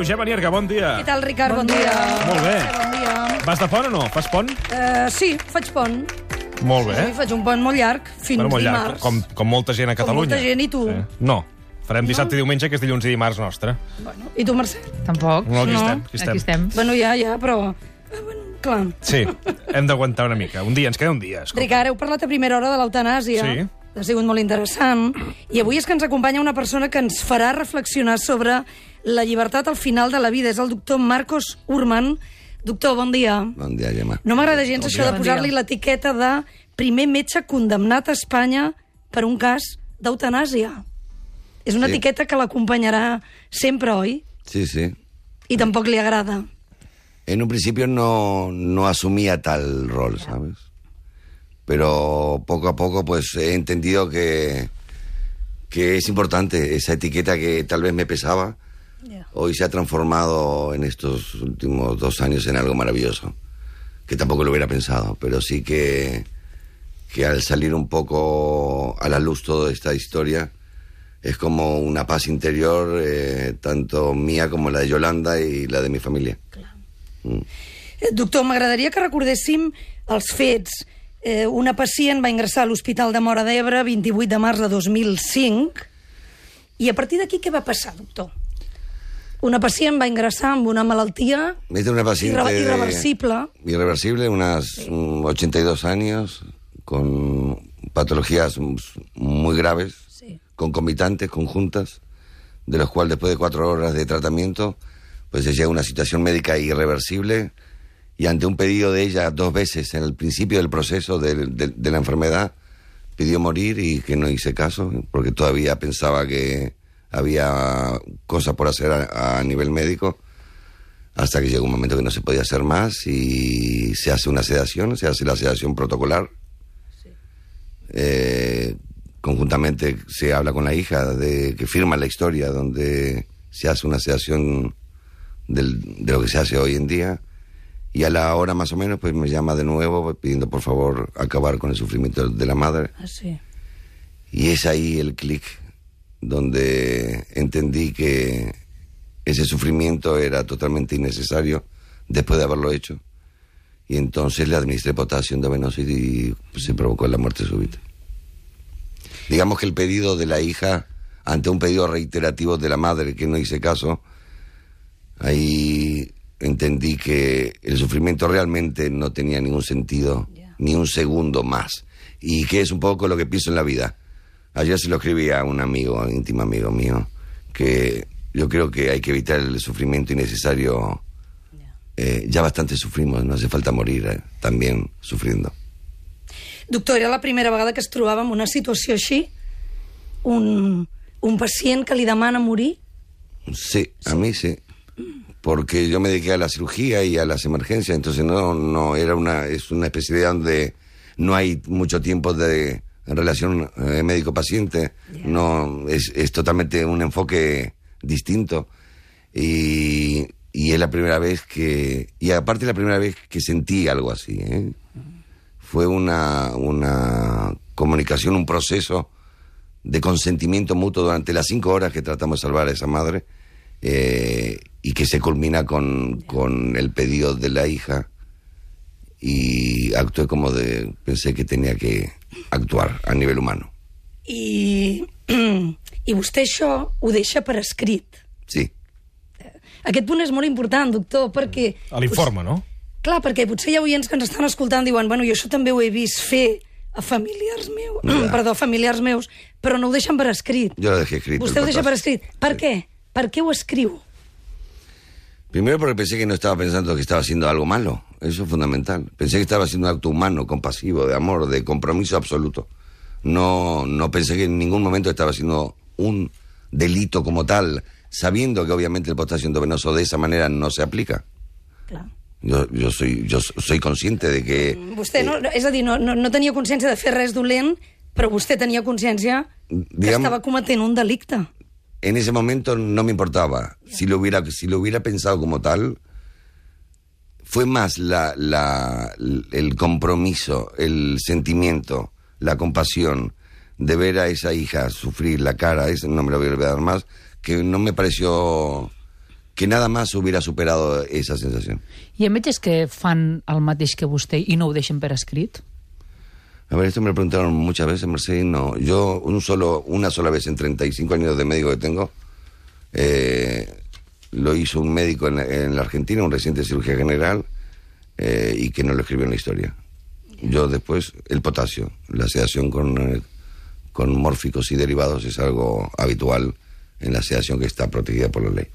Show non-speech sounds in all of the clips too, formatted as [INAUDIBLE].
10 i 21, Gemma Nierga, bon dia. Què tal, Ricard? Bon, dia. Molt bé. Bon dia. Vas de pont o no? Fas pont? Uh, sí, faig pont. Molt bé. Sí, faig un pont molt llarg, fins Bueno, molt dimarts. llarg, com, com molta gent a Com Catalunya. molta gent, i tu? No. Farem dissabte i diumenge, que és dilluns i dimarts nostre. Bueno, I tu, Mercè? Tampoc. No, aquí No. estem. Aquí estem. Aquí estem. Bueno, ja, ja, però... eh, Bueno, clar. Sí, hem d'aguantar una mica. Un dia, ens queda un dia. escolta. Ricard, heu parlat a primera hora de l'eutanàsia. Sí. Ha sigut molt interessant. I avui és que ens acompanya una persona que ens farà reflexionar sobre la llibertat al final de la vida. És el doctor Marcos Urman. Doctor, bon dia. Bon dia, Gemma. No m'agrada gens això de Bon posar-li dia. l'etiqueta de primer metge condemnat a Espanya per un cas d'eutanàsia. És una Sí. etiqueta que l'acompanyarà sempre, oi? Sí, sí. I tampoc li agrada. En un principio no, no asumía tal rol, ¿sabes? Pero poco a poco pues he entendido que, que es importante esa etiqueta que tal vez me pesaba. Hoy se ha transformado en estos últimos dos años en algo maravilloso, que tampoco lo hubiera pensado, pero sí que, que al salir un poco a la luz toda esta historia, es como una paz interior, eh, tanto mía como la de Yolanda y la de mi familia. Eh, Doctor, m'agradaria que recordéssim els fets. Eh, una pacient va ingressar a l'Hospital de Mora d'Ebre 28 de març de 2005 i a partir d'aquí què va passar, doctor? Una pacient va ingressar amb una malaltia es una irre- de- irreversible. irreversible, unas mm, 82 años, con patologías mm, muy graves, Sí. concomitantes, conjuntas, de los cuales después de cuatro horas de tratamiento, pues se llega a una situación médica irreversible y ante un pedido de ella dos veces en el principio del proceso de la enfermedad, pidió morir y que no hice caso, porque todavía pensaba que había cosas por hacer a- a nivel médico hasta que llegó un momento que no se podía hacer más y se hace una sedación, se hace la sedación protocolar. Eh, conjuntamente se habla con la hija de que firma la historia donde se hace una sedación del- de lo que se hace hoy en día y a la hora más o menos pues me llama de nuevo pidiendo por favor acabar con el sufrimiento de la madre Ah, sí. y es ahí el clic donde entendí que ese sufrimiento era totalmente innecesario después de haberlo hecho. Y entonces le administré potasio endovenoso y se provocó la muerte súbita. Digamos que el pedido de la hija, ante un pedido reiterativo de la madre que no hice caso, ahí entendí que el sufrimiento realmente no tenía ningún sentido, ni un segundo más. Y que es un poco lo que pienso en la vida. Ayer se lo escribí a un amigo, íntimo amigo mío, que yo creo que hay que evitar el sufrimiento innecesario. Eh, ya bastante sufrimos, no hace falta morir eh, también sufriendo. Doctor, era la primera vegada que es trobava en una situació així? Un, un pacient que li demana morir? Sí, a mí sí. Porque yo me dediqué a la cirugía y a las emergencias, entonces no, no, era una, es una especialidad donde no hay mucho tiempo de relación eh, médico-paciente, no, es, es totalmente un enfoque distinto. Y, y es la primera vez que, y aparte la primera vez que sentí algo así, ¿eh? Fue una, una comunicación, un proceso de consentimiento mutuo durante las cinco horas que tratamos de salvar a esa madre eh, y que se culmina con, con el pedido de la hija y actué como de pensé que tenía que actuar a nivel humano. I, [CLEARS THROAT] I vostè això ho deixa per escrit. Sí, Aquest punt és molt important, doctor, perquè... A l'informe, no? Clar, perquè potser hi ha oients que ens estan escoltant i diuen bueno, jo això també ho he vist fer a familiars meus, [CLEARS THROAT] Ja. perdó, a familiars meus, però no ho deixen per escrit. yo lo dejé escrito. Vostè ho deixa per escrit. Per què? Per què ho escriu? Primero porque pensé que no estaba pensando que estaba haciendo algo malo. Eso es fundamental. Pensé que estaba haciendo un acto humano, compasivo, de amor, de compromiso absoluto. No, no pensé que en ningún momento estaba haciendo un delito como tal, sabiendo que obviamente el potasio endovenoso de esa manera no se aplica. Clar. Yo, yo soy, yo soy consciente de que Vostè, no, no, és a dir, no, no, no tenia consciència de fer res dolent, però vostè tenia consciència que Diguem- estava cometent un delicte. en ese momento no me importaba. Si lo hubiera, si lo hubiera pensado como tal, fue más la, la, el compromiso, el sentimiento, la compasión de ver a esa hija sufrir la cara, ese no me lo voy a olvidar más, que no me pareció que nada más hubiera superado esa sensación. Hi ha metges que fan el mateix que vostè i no ho deixen per escrit? A ver, esto me lo preguntaron muchas veces, Mercedes. No, yo un solo, una sola vez en 35 años de médico que tengo, eh, lo hizo un médico en, en la Argentina, un reciente cirugía general, eh, y que no lo escribió en la historia. Yo después, el potasio, la sedación con, eh, con mórficos y derivados es algo habitual en la sedación que está protegida por la ley.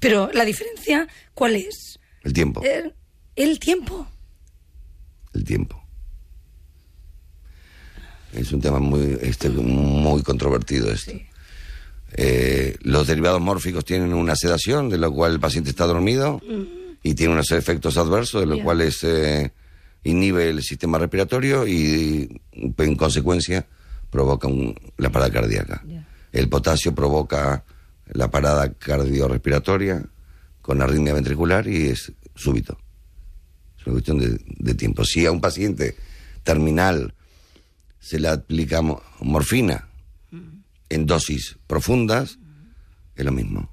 Pero la diferencia, ¿cuál es? El tiempo, Eh, el tiempo. el tiempo. Es un tema muy, este, muy controvertido esto. Eh, los derivados mórficos tienen una sedación, de lo cual el paciente está dormido y tiene unos efectos adversos, de lo Ya. cual es, eh, inhibe el sistema respiratorio y, en consecuencia, provoca un- la parada cardíaca. El potasio provoca la parada cardiorrespiratoria con arritmia ventricular y es súbito. Es una cuestión de, de tiempo. Si a un paciente terminal se le aplica mo- morfina en dosis profundas, es lo mismo.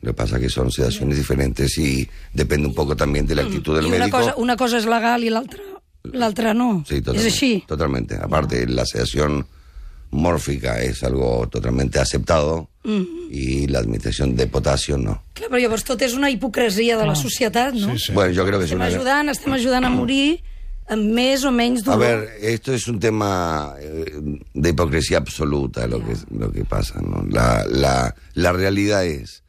Lo que pasa es que son sedaciones diferentes y depende un poco también de la actitud del I una médico. cosa, una cosa és legal i l'altra l'altra no. Sí, és totalmente. així. Totalmente. Aparte, la sedación mórfica es algo totalmente aceptado y la administración de potasio no. Clar, però llavors tot és una hipocresia de la societat, no? Sí, sí. Bueno, yo creo que es Estem una... ajudant, estem ajudant a morir o menys A ver, esto es un tema eh, de hipocresía absoluta lo que, lo que pasa, ¿no? La, la, la realidad es,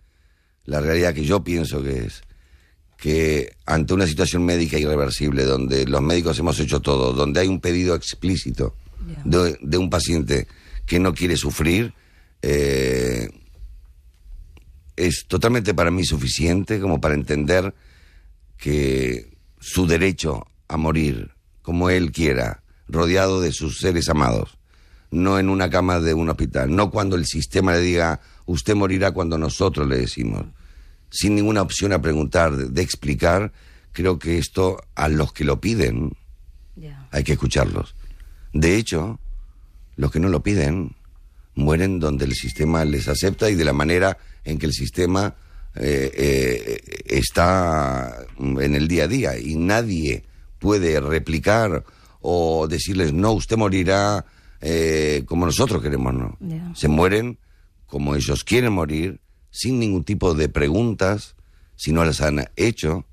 la realidad que yo pienso que es, que ante una situación médica irreversible, donde los médicos hemos hecho todo, donde hay un pedido explícito de, de un paciente que no quiere sufrir, eh, es totalmente para mí suficiente como para entender que su derecho a morir como él quiera, rodeado de sus seres amados, no en una cama de un hospital, no cuando el sistema le diga usted morirá cuando nosotros le decimos, sin ninguna opción a preguntar, de, de explicar, creo que esto a los que lo piden hay que escucharlos. De hecho, los que no lo piden mueren donde el sistema les acepta y de la manera en que el sistema eh, eh, está en el día a día. Y nadie puede replicar o decirles, no, usted morirá eh, como nosotros queremos, no. Se mueren como ellos quieren morir, sin ningún tipo de preguntas, si no las han hecho,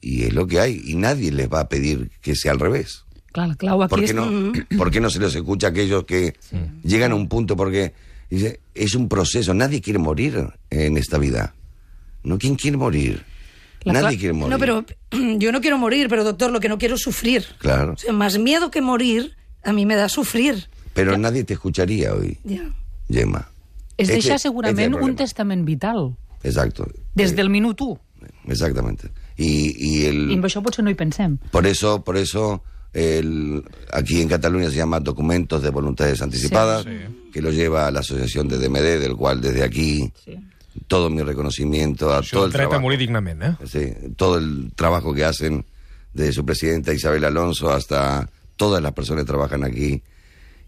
y es lo que hay. Y nadie les va a pedir que sea al revés. Clar, la clau aquí ¿Por qué, és... no, [CLEARS THROAT] ¿Por qué no se los escucha a aquellos que llegan a un punto? Porque dice, es un proceso, nadie quiere morir en esta vida. ¿No? ¿Quién quiere morir? La nadie quiere morir. No, pero [CLEARS THROAT] yo no quiero morir, pero doctor, lo que no quiero es sufrir. Claro. O sea, más miedo que morir, a mí me da sufrir. Pero nadie te escucharía hoy, Ja. Gemma. És Este- deixar este es el segurament un testament vital, Exacto. des Eh, del minut 1. Exactamente. Y, y el... I amb això potser no hi pensem. Por eso, por eso el, aquí en Cataluña se llama documentos de voluntades anticipadas, que lo lleva la asociación de DMD, del cual desde aquí Sí. Todo mi reconocimiento a Això todo el trabajo, eh? sí, todo el trabajo que hacen desde su presidenta Isabel Alonso hasta todas las personas que trabajan aquí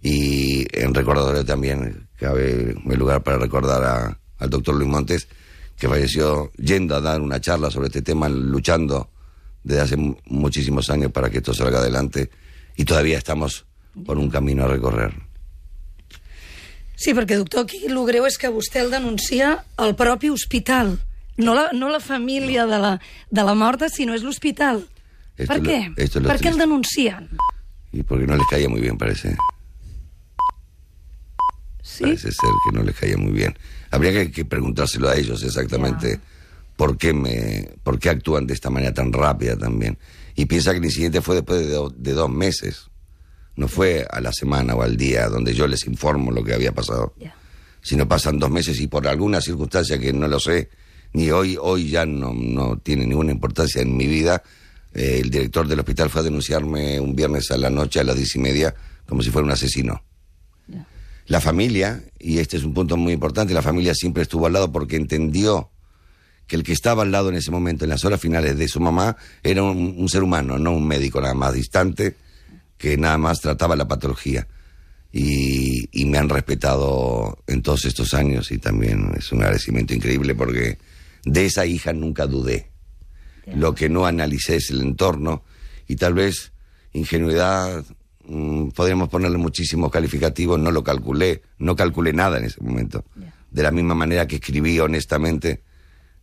y en recordatorio también cabe el lugar para recordar a- al doctor Luis Montes que falleció yendo a dar una charla sobre este tema luchando desde hace mu- muchísimos años para que esto salga adelante y todavía estamos por un camino a recorrer. Sí, perquè, doctor, aquí el greu és que vostè el denuncia al propi hospital. No la, no la família de la, de la morta, sinó és l'hospital. Per lo- què? esto es lo per què el triste. denuncien? Y porque no les caía muy bien, parece. Sí? Parece ser que no les caía muy bien. Habría que, que preguntárselo a ellos exactamente por qué me, por qué actúan de esta manera tan rápida también. Y piensa que el incidente fue después de, do- de dos meses. No fue a la semana o al día donde yo les informo lo que había pasado. Ja. Sino pasan dos meses y por alguna circunstancia que no lo sé, ni hoy, hoy ya no, no tiene ninguna importancia en mi vida, eh, el director del hospital fue a denunciarme un viernes a la noche a las diez y media como si fuera un asesino. La familia, y este es un punto muy importante, la familia siempre estuvo al lado porque entendió que el que estaba al lado en ese momento, en las horas finales de su mamá, era un, un ser humano, no un médico nada más distante, que nada más trataba la patología. y, y me han respetado en todos estos años y también es un agradecimiento increíble porque de esa hija nunca dudé. Lo que no analicé es el entorno y tal vez ingenuidad, mm, podríamos ponerle muchísimos calificativos, no lo calculé, no calculé nada en ese momento. De la misma manera que escribí honestamente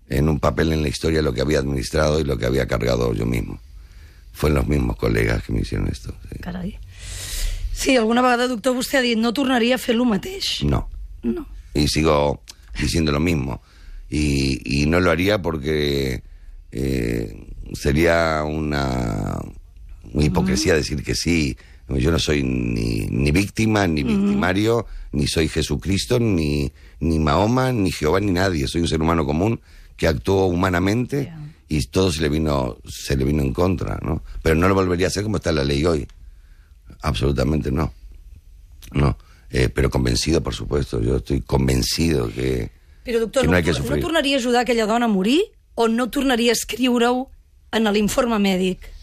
en un papel en la historia lo que había administrado y lo que había cargado yo mismo. Fueron los mismos colegas que me hicieron esto. sí. Carai. Sí, alguna vegada, doctor, vostè ha dit no tornaria a fer el mateix. No. No. y sigo diciendo lo mismo. Y, y no lo haría porque eh, sería una, una hipocresía decir que sí. Yo no soy ni, ni víctima, ni victimario, ni soy Jesucristo, ni, ni Mahoma, ni Jehová, ni nadie. Soy un ser humano común que actuó humanamente. Y todo se le vino se le vino en contra, ¿no? Pero no lo volvería a hacer como está la ley hoy. Absolutamente no. No. Eh, pero convencido, por supuesto. Yo estoy convencido que, Però, doctor, que no, no hay que no tornaria a ajudar aquella dona a morir o no tornaria a escriure-ho en l'informe mèdic?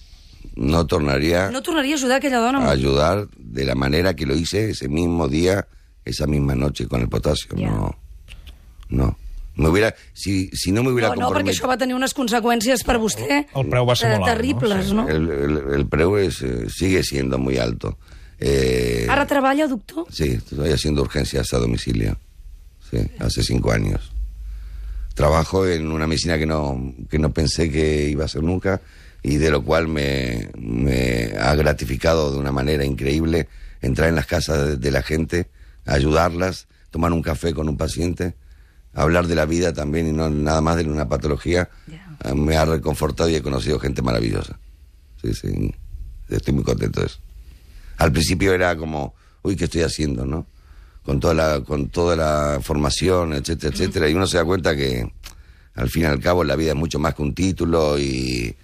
no tornaría No tornaria a ajudar aquella dona a a ayudar de la manera que lo hice ese mismo día, esa misma noche con el potasio. No. No. Me hubiera, si, si no me hubiera No, no, perquè això va tenir unes conseqüències per vostè El preu va ser eh, molt alt, no? terribles, Sí. no? El, el, el preu es, eh, sigue siendo muy alto. Eh, Ara treballa, doctor? Sí, estoy haciendo urgencias a domicilio. Sí, hace cinco años. Trabajo en una medicina que no, que no pensé que iba a hacer nunca y de lo cual me, me ha gratificado de una manera increíble entrar en las casas de, de la gente, ayudarlas, tomar un café con un paciente, hablar de la vida también y no nada más de una patología. Eh, Me ha reconfortado y he conocido gente maravillosa. Sí, sí, estoy muy contento de eso al principio era como, uy, ¿qué estoy haciendo, no? Con toda la, con toda la formación, etcétera, etcétera, y uno se da cuenta que al fin y al cabo la vida es mucho más que un título y,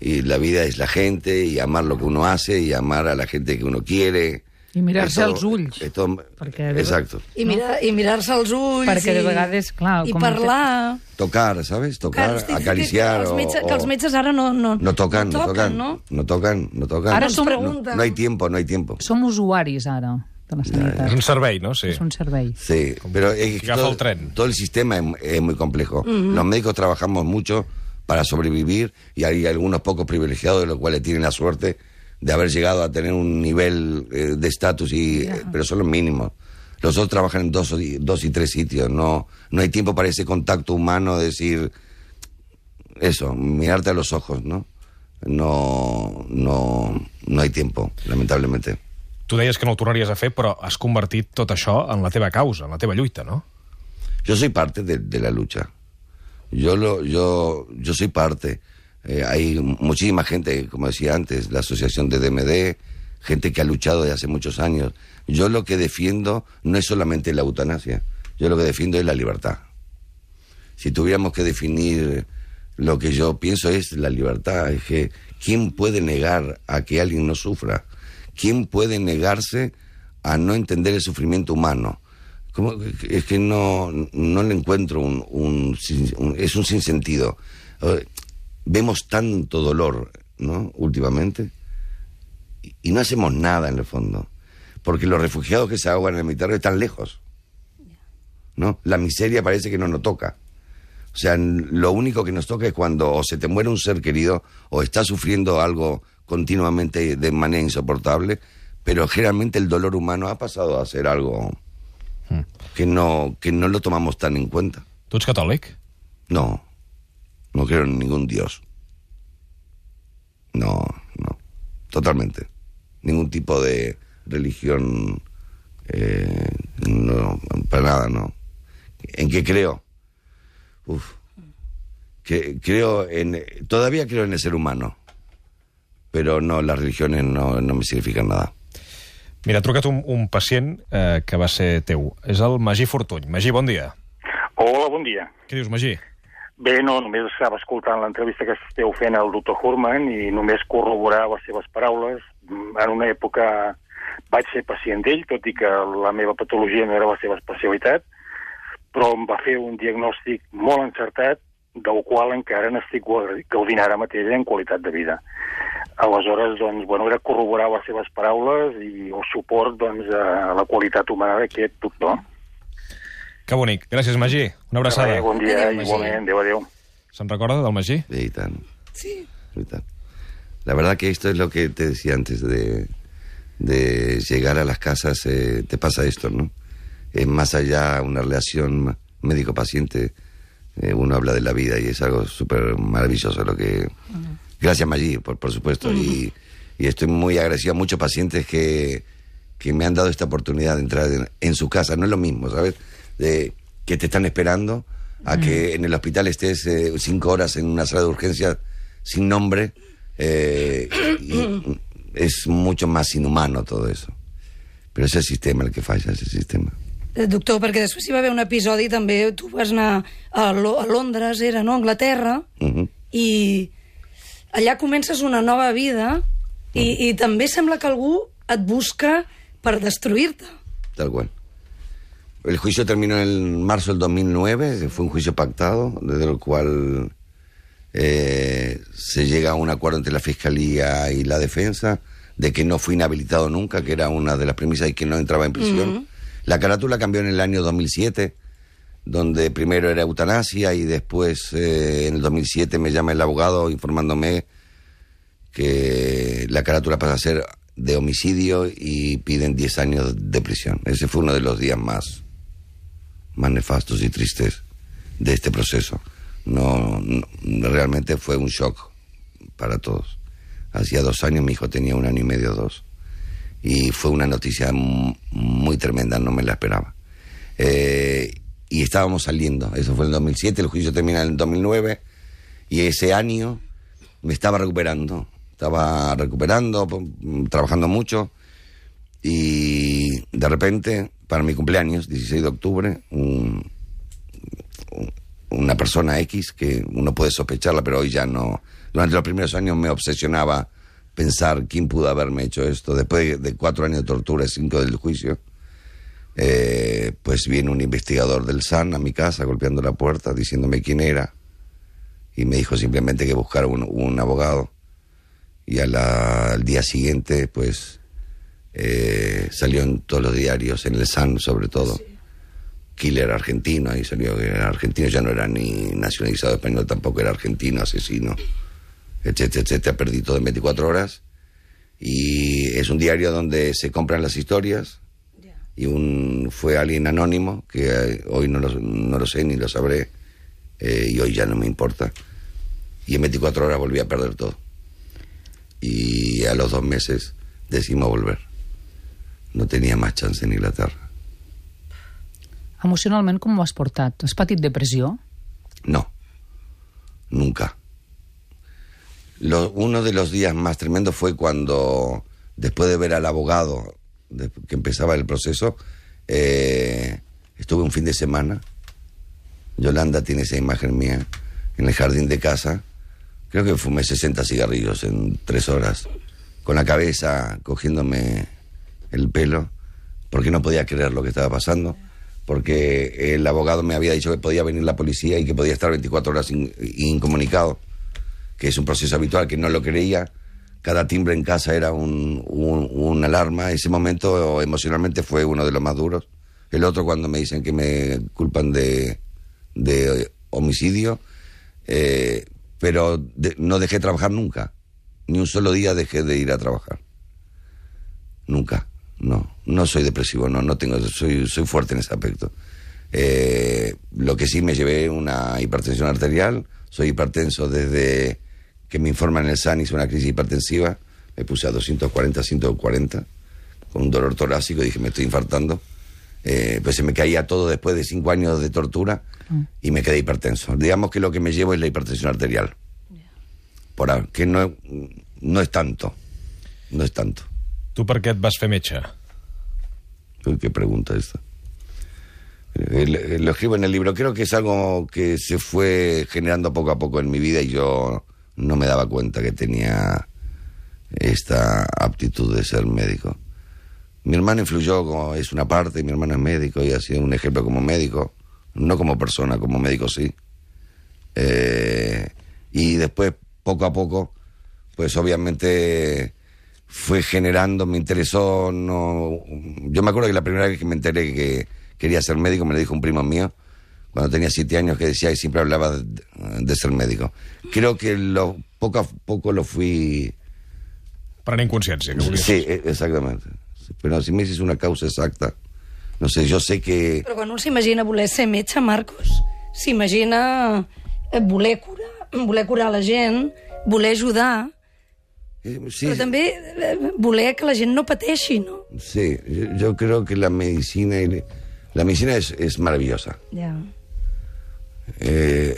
y la vida es la gente y amar lo que uno hace y amar a la gente que uno quiere. I mirar-se als ulls. es todo- Perquè- exacto. I, mira, i mirar-se als ulls Perquè de i, vegades, clar, i com- parlar... Tocar, ¿sabes? Tocar, estic- acariciar. Que els, o- metges, o- que els metges ara no, no, no tocan, no tocan, no? no tocan, no tocan. Ara som- pregunten. no hay tiempo, no hay tiempo. Som usuaris, ara, de la És sanitat. un servei, no? Sí. És un servei. Sí, pero es que todo, el tren. todo el sistema es, es muy complejo. Los médicos trabajamos mucho para sobrevivir y hay algunos pocos privilegiados de los cuales tienen la suerte de haber llegado a tener un nivel eh, de estatus, y eh, pero son los mínimos. Los otros trabajan en dos, dos y tres sitios. No, no hay tiempo para ese contacto humano, decir eso, mirarte a los ojos, ¿no? No, no, no hay tiempo, lamentablemente. Tu deies que no ho tornaries a fer, però has convertit tot això en la teva causa, en la teva lluita, no? Yo soy parte de, de la lucha. Yo lo, yo, yo soy parte. Eh, hay muchísima gente, como decía antes, la asociación de DMD, gente que ha luchado desde hace muchos años. Yo lo que defiendo no es solamente la eutanasia. Yo lo que defiendo es la libertad. Si tuviéramos que definir lo que yo pienso es la libertad, es que ¿quién puede negar a que alguien no sufra? ¿Quién puede negarse a no entender el sufrimiento humano? ¿Cómo? Es que no, no le encuentro un, un un- es un sinsentido. Vemos tanto dolor, ¿no? Últimamente, y, no hacemos nada en el fondo, porque los refugiados que se ahogan en el Mediterráneo están lejos, ¿no? La miseria parece que no nos toca. O sea, lo único que nos toca es cuando o se te muere un ser querido o estás sufriendo algo continuamente de manera insoportable, pero generalmente el dolor humano ha pasado a ser algo que no, que no lo tomamos tan en cuenta. Tu ets catòlic? No, no creo en ningún dios. No, no, totalmente. Ningún tipo de religión, eh, no, para nada, no. ¿En qué creo? Uf. Que, creo en, todavía creo en el ser humano, pero no, las religiones no, no me significan nada. Mira, ha trucat un, un pacient eh, que va ser teu. És el Magí Fortuny. Magí, bon dia. Hola, bon dia. Què dius, Magí? Bé, no, només estava escoltant l'entrevista que esteu fent al doctor Hurman i només corroborar les seves paraules. Mm, En una època vaig ser pacient d'ell, tot i que la meva patologia no era la seva especialitat, però em va fer un diagnòstic molt encertat, del qual encara n'estic gaudint ara mateix en qualitat de vida. Aleshores, doncs, bueno, era corroborar les seves paraules i el suport doncs, a la qualitat humana d'aquest doctor. Que bonic. Gràcies, Magí. Una abraçada. Bon dia, Adéu, Magí. igualment. Adéu, adéu. Se'n recorda del Magí? Y tan, Sí. La verdad que esto es lo que te decía antes de, de llegar a las casas, eh, te pasa esto, ¿no? Es más allá una relación médico-paciente, eh, uno habla de la vida y es algo súper maravilloso lo que... Gracias Maggi, por, por supuesto, y, y estoy muy agradecido a muchos pacientes que, que me han dado esta oportunidad de entrar en, en su casa. No es lo mismo, ¿sabes? De que te están esperando a que en el hospital estés eh, cinco horas en una sala de urgencia sin nombre. eh, y [CLEARS THROAT] es mucho más inhumano todo eso. Pero es el sistema el que falla, es el sistema. Eh, Doctor, perquè després hi va haver un episodi també, tu vas anar a, Lo a Londres, era, no?, Anglaterra, Ujú. i allà comences una nova vida i, i també sembla que algú et busca per destruir-te. Tal cual. El juicio terminó en marzo del 2009, fue un juicio pactado, desde el cual eh, se llega a un acuerdo entre la Fiscalía y la Defensa de que no fue inhabilitado nunca, que era una de las premisas y que no entraba en prisión. La carátula cambió en el año 2007, donde primero era eutanasia y después eh, en el 2007 me llama el abogado informándome que la carátula pasa a ser de homicidio y piden 10 años de prisión. Ese fue uno de los días más, más nefastos y tristes de este proceso. No, realmente fue un shock para todos. Hacía dos años, mi hijo tenía un año y medio, dos. Y fue una noticia muy tremenda, no me la esperaba. Eh, y estábamos saliendo, eso fue en el 2007, el juicio termina en el 2009, y ese año me estaba recuperando, estaba recuperando, trabajando mucho, y de repente, para mi cumpleaños, 16 de octubre, un- un- una persona X, que uno puede sospecharla, pero hoy ya no. Durante los primeros años me obsesionaba pensar quién pudo haberme hecho esto. Después de cuatro años de tortura y cinco del juicio, eh, pues viene un investigador del SAN a mi casa golpeando la puerta, diciéndome quién era, y me dijo simplemente que buscara un, abogado. Y a al día siguiente, pues, eh, salió en todos los diarios, en el SAN sobre todo. Killer argentino, ahí salió que era argentino, ya no era ni nacionalizado español, tampoco era argentino, asesino, etcétera, etcétera. Perdí todo en 24 horas. Y es un diario donde se compran las historias. Y un fue alguien anónimo, que eh, hoy no lo, no lo sé ni lo sabré, eh, y hoy ya no me importa. Y en 24 horas volví a perder todo. Y a los dos meses decidimos volver. No tenía más chance en Inglaterra. Emocionalment, com ho has portat? Has patit depressió? No, nunca. Lo- uno de los días más tremendos fue cuando, después de ver al abogado, de- que empezaba el proceso, eh, estuve un fin de semana. Yolanda tiene esa imagen mía en el jardín de casa. Creo que fumé 60 cigarrillos en tres horas, con la cabeza cogiéndome el pelo, porque no podía creer lo que estaba pasando, porque el abogado me había dicho que podía venir la policía y que podía estar 24 horas in- incomunicado, que es un proceso habitual, que no lo creía. Cada timbre en casa era un, alarma. Ese momento emocionalmente fue uno de los más duros. El otro cuando me dicen que me culpan de, homicidio, eh, pero no dejé de trabajar nunca. Ni un solo día dejé de ir a trabajar. Nunca. No, no soy depresivo, no, no tengo, soy, soy fuerte en ese aspecto. Eh, lo que sí me llevé una hipertensión arterial, soy hipertenso desde que me informan en el SAN, hice una crisis hipertensiva, me puse a 240, 140, con un dolor torácico, dije me estoy infartando. Eh, pues se me caía todo después de cinco años de tortura y me quedé hipertenso. Digamos que lo que me llevo es la hipertensión arterial. Por ahora, que no, no es tanto. No es tanto. Tu per què et vas fer qué pregunta esta. Lo escribo en el libro. Creo que es algo que se fue generando poco a poco en mi vida y yo no me daba cuenta que tenía esta aptitud de ser médico. Mi hermano influyó, como es una parte, mi hermano es médico y ha sido un ejemplo como médico, no como persona, como médico sí. Eh, y después, poco a poco, pues obviamente fue generando, me interesó, no... Yo me acuerdo que la primera vez que me enteré que quería ser médico me lo dijo un primo mío, cuando tenía siete años, que decía y siempre hablaba de, de ser médico. Creo que lo, poco a poco lo fui... Prenent consciència, que volies. Sí, e- exactamente. Pero si me dices una causa exacta, no sé, yo sé que... Però quan un s'imagina voler ser metge, Marcos, s'imagina eh, voler curar, voler curar la gent, voler ajudar, eh, sí, però també eh, voler que la gent no pateixi, no? sí, yo, yo creo que la medicina, la medicina es, es maravillosa. Ja. Eh,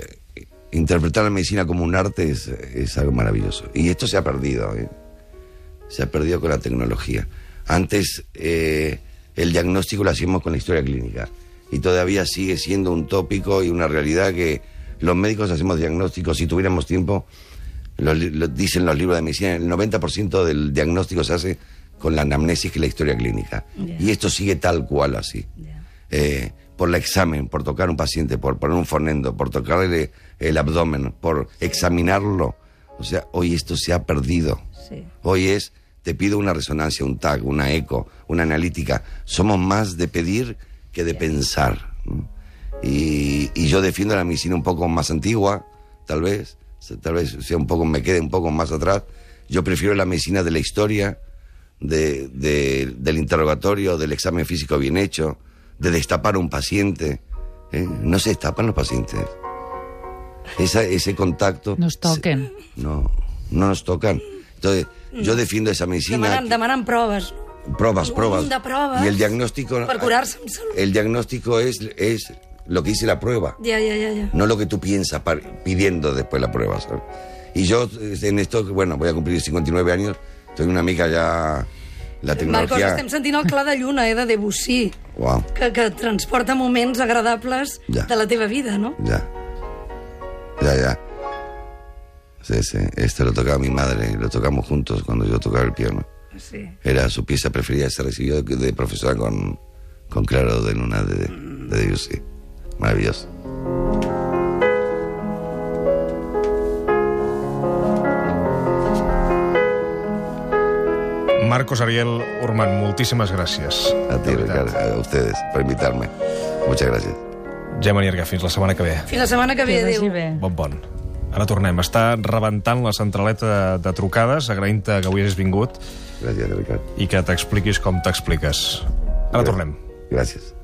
interpretar la medicina como un arte es, es algo maravilloso. Y esto se ha perdido, ¿eh? se ha perdido con la tecnología. Antes eh, el diagnóstico lo hacíamos con la historia clínica y todavía sigue siendo un tópico y una realidad que los médicos hacemos diagnósticos, si tuviéramos tiempo, lo, lo dicen los libros de medicina, el 90% del diagnóstico se hace con la anamnesis que es la historia clínica. Y esto sigue tal cual así eh, por el examen, por tocar un paciente, por poner un fonendo, por tocarle el abdomen, por examinarlo. O sea, hoy esto se ha perdido. Sí. Hoy es, te pido una resonancia, un TAC, una eco, una analítica. Somos más de pedir que de pensar. Y, y yo defiendo la medicina un poco más antigua, tal vez, se- tal vez sea un poco, me quede un poco más atrás. Yo prefiero la medicina de la historia, de, de- del interrogatorio, del examen físico bien hecho, de destapar a un paciente. ¿eh? No se destapan los pacientes. Esa, ese contacto... Nos toquen. No, no nos tocan. Entonces, yo defiendo esa medicina. Demanen, demanen proves. Un de proves Y el diagnóstico. per curar-se amb salut. El diagnóstico es, es lo que dice la prueba, Ja, ja, ja, ja. no lo que tú piensas pidiendo después la prueba. ¿sabes? Y yo eh, en esto, bueno, voy a cumplir 59 años, tengo una amiga ya. La Marcos, tecnología. estem sentint el clar de lluna, eh, de Debussy, Wow, que, que transporta moments agradables Ja. de la teva vida, no? ya. Ya, ya. Sí, sí. Esto lo tocaba mi madre lo tocamos juntos cuando yo tocaba el piano. Sí. Era su pieza preferida, se recibió de, de profesora con, con Claro de Luna de, de Debussy. Maravilloso. Marcos Ariel Urman, moltíssimes gràcies. A ti. Ricardo, a ustedes, por invitarme. Muchas gracias. Gemma Nierga, fins la setmana que ve. Fins la setmana que ve, adéu. Bon bon. Ara tornem. Està rebentant la centraleta de, de trucades, agraint-te que avui hagis vingut Gracias, Ricardo. i que t'expliquis com t'expliques. Ara tornem. Gracias.